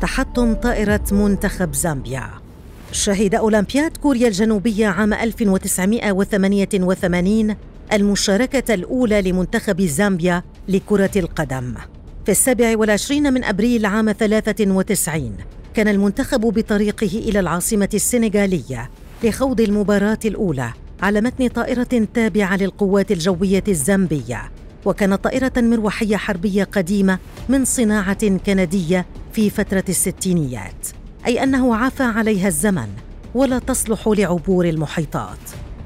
تحطم طائرة منتخب زامبيا. شهد أولمبياد كوريا الجنوبية عام 1988 المشاركة الأولى لمنتخب زامبيا لكرة القدم. في السابع والعشرين من أبريل عام 93 كان المنتخب بطريقه إلى العاصمة السنغالية لخوض المباراة الأولى على متن طائرة تابعة للقوات الجوية الزامبية. وكانت طائرة مروحية حربية قديمة من صناعة كندية في فترة الستينيات أي أنه عفى عليها الزمن ولا تصلح لعبور المحيطات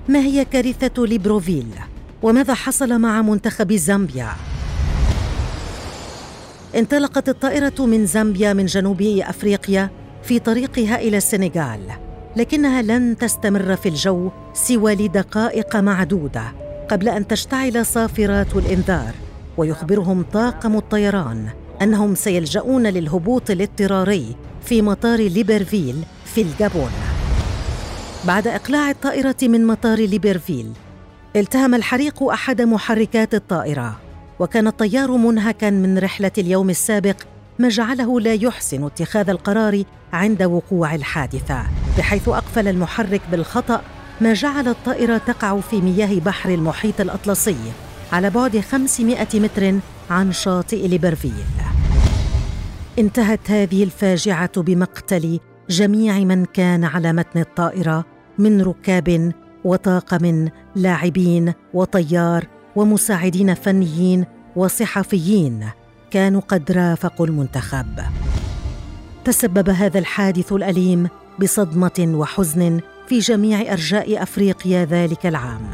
ما هي كارثة ليبروفيل؟ وماذا حصل مع منتخب زامبيا؟ انطلقت الطائرة من زامبيا من جنوب أفريقيا في طريقها إلى السنغال لكنها لن تستمر في الجو سوى لدقائق معدودة قبل أن تشتعل صافرات الإنذار ويخبرهم طاقم الطيران أنهم سيلجؤون للهبوط الاضطراري في مطار ليبرفيل في الجابون. بعد إقلاع الطائرة من مطار ليبرفيل التهم الحريق أحد محركات الطائرة وكان الطيار منهكا من رحلة اليوم السابق ما جعله لا يحسن اتخاذ القرار عند وقوع الحادثة بحيث أقفل المحرك بالخطأ ما جعل الطائرة تقع في مياه بحر المحيط الأطلسي على بعد 500 متر عن شاطئ ليبرفيل. انتهت هذه الفاجعة بمقتل جميع من كان على متن الطائرة من ركاب وطاقم لاعبين وطيار ومساعدين فنيين وصحفيين كانوا قد رافقوا المنتخب. تسبب هذا الحادث الأليم بصدمة وحزن في جميع أرجاء أفريقيا ذلك العام.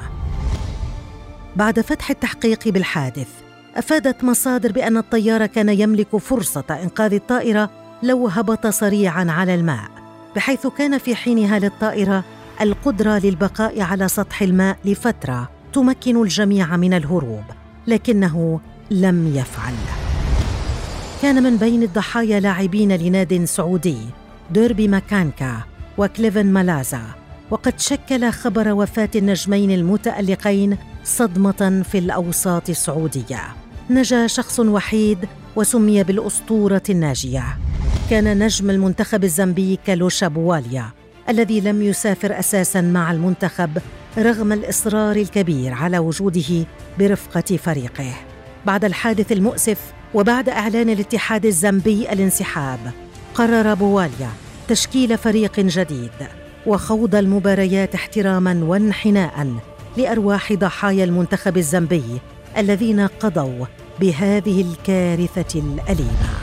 بعد فتح التحقيق بالحادث أفادت مصادر بأن الطيار كان يملك فرصة إنقاذ الطائرة لو هبط سريعا على الماء بحيث كان في حينها للطائرة القدرة للبقاء على سطح الماء لفترة تمكن الجميع من الهروب لكنه لم يفعل. كان من بين الضحايا لاعبين لناد سعودي ديربي ماكانكا وكليفن مالازا وقد شكل خبر وفاة النجمين المتألقين صدمة في الأوساط السعودية. نجا شخص وحيد وسمي بالأسطورة الناجية. كان نجم المنتخب الزامبي كالوشا بواليا الذي لم يسافر أساسا مع المنتخب رغم الإصرار الكبير على وجوده برفقة فريقه. بعد الحادث المؤسف وبعد إعلان الاتحاد الزامبي الانسحاب قرر بواليا تشكيل فريق جديد وخوض المباريات احتراما وانحناء لأرواح ضحايا المنتخب الزامبي الذين قضوا بهذه الكارثة الأليمة.